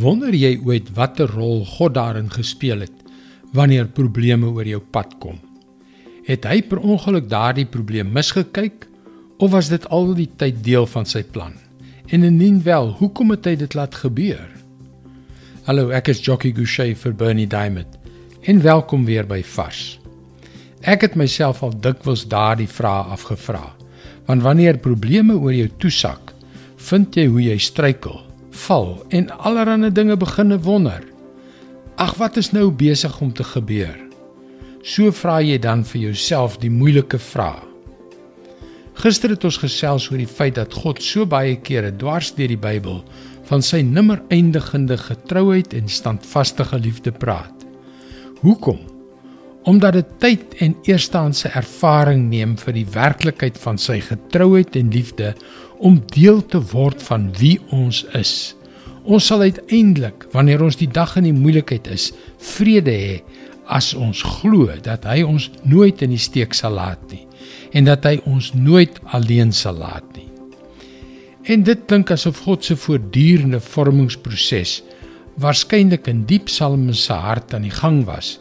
Wonder jy ooit watter rol God daarin gespeel het wanneer probleme oor jou pad kom? Het hy per ongeluk daardie probleem misgekyk of was dit al die tyd deel van sy plan? En indien wel, hoekom het hy dit laat gebeur? Hallo, ek is Jockey Gouchee vir Bernie Diamond. En welkom weer by Vars. Ek het myself al dikwels daardie vraag afgevra. Want wanneer probleme oor jou toesak, vind jy hoe jy struikel val en allerlei dinge beginne wonder. Ag wat is nou besig om te gebeur? So vra jy dan vir jouself die moeilike vraag. Gister het ons gesels oor die feit dat God so baie kere dwars deur die Bybel van sy nimmer eindigende getrouheid en standvaste liefde praat. Hoekom? Omdat dit tyd en eerstehandse ervaring neem vir die werklikheid van sy getrouheid en liefde om deel te word van wie ons is. Ons sal uiteindelik, wanneer ons die dag in die moeilikheid is, vrede hê as ons glo dat hy ons nooit in die steek sal laat nie en dat hy ons nooit alleen sal laat nie. En dit klink asof God se voortdurende vormingsproses waarskynlik in diep Psalme se hart aan die gang was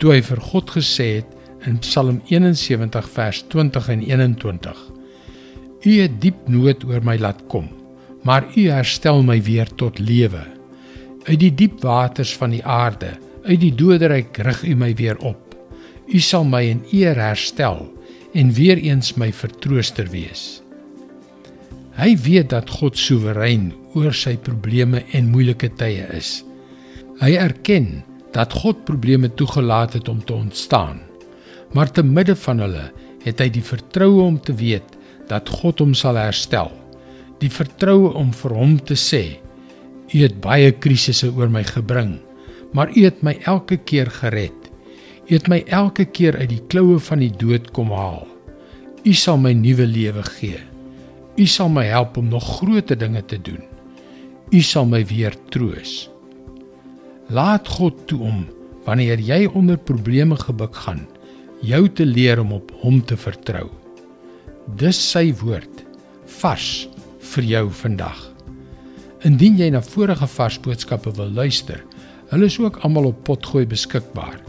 toe hy vir God gesê het in Psalm 71 vers 20 en 21 U het diep nood oor my laat kom maar u herstel my weer tot lewe. Uit die diep waters van die aarde uit die doderyk rig u my weer op. U sal my in eer herstel en weer eens my vertrooster wees. Hy weet dat God soewerein oor sy probleme en moeilike tye is. Hy erken dat God probleme toegelaat het om te ontstaan. Maar te midde van hulle het hy die vertroue om te weet dat God hom sal herstel. Die vertroue om vir hom te sê: U het baie krisisse oor my gebring, maar U het my elke keer gered. U het my elke keer uit die kloue van die dood kom haal. U sal my nuwe lewe gee. U sal my help om nog groter dinge te doen. U sal my weer troos. Laat God toe om wanneer jy onder probleme gebuk gaan, jou te leer om op hom te vertrou. Dis sy woord vars vir jou vandag. Indien jy na vorige vars boodskappe wil luister, hulle is ook almal op Potgooi beskikbaar.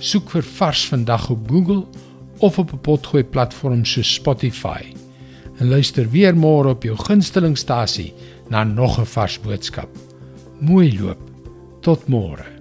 Soek vir vars vandag op Google of op 'n Potgooi platform so Spotify. En luister weer môre op jou gunstelingstasie na nog 'n vars boodskap. Mooi loop. Tot môre.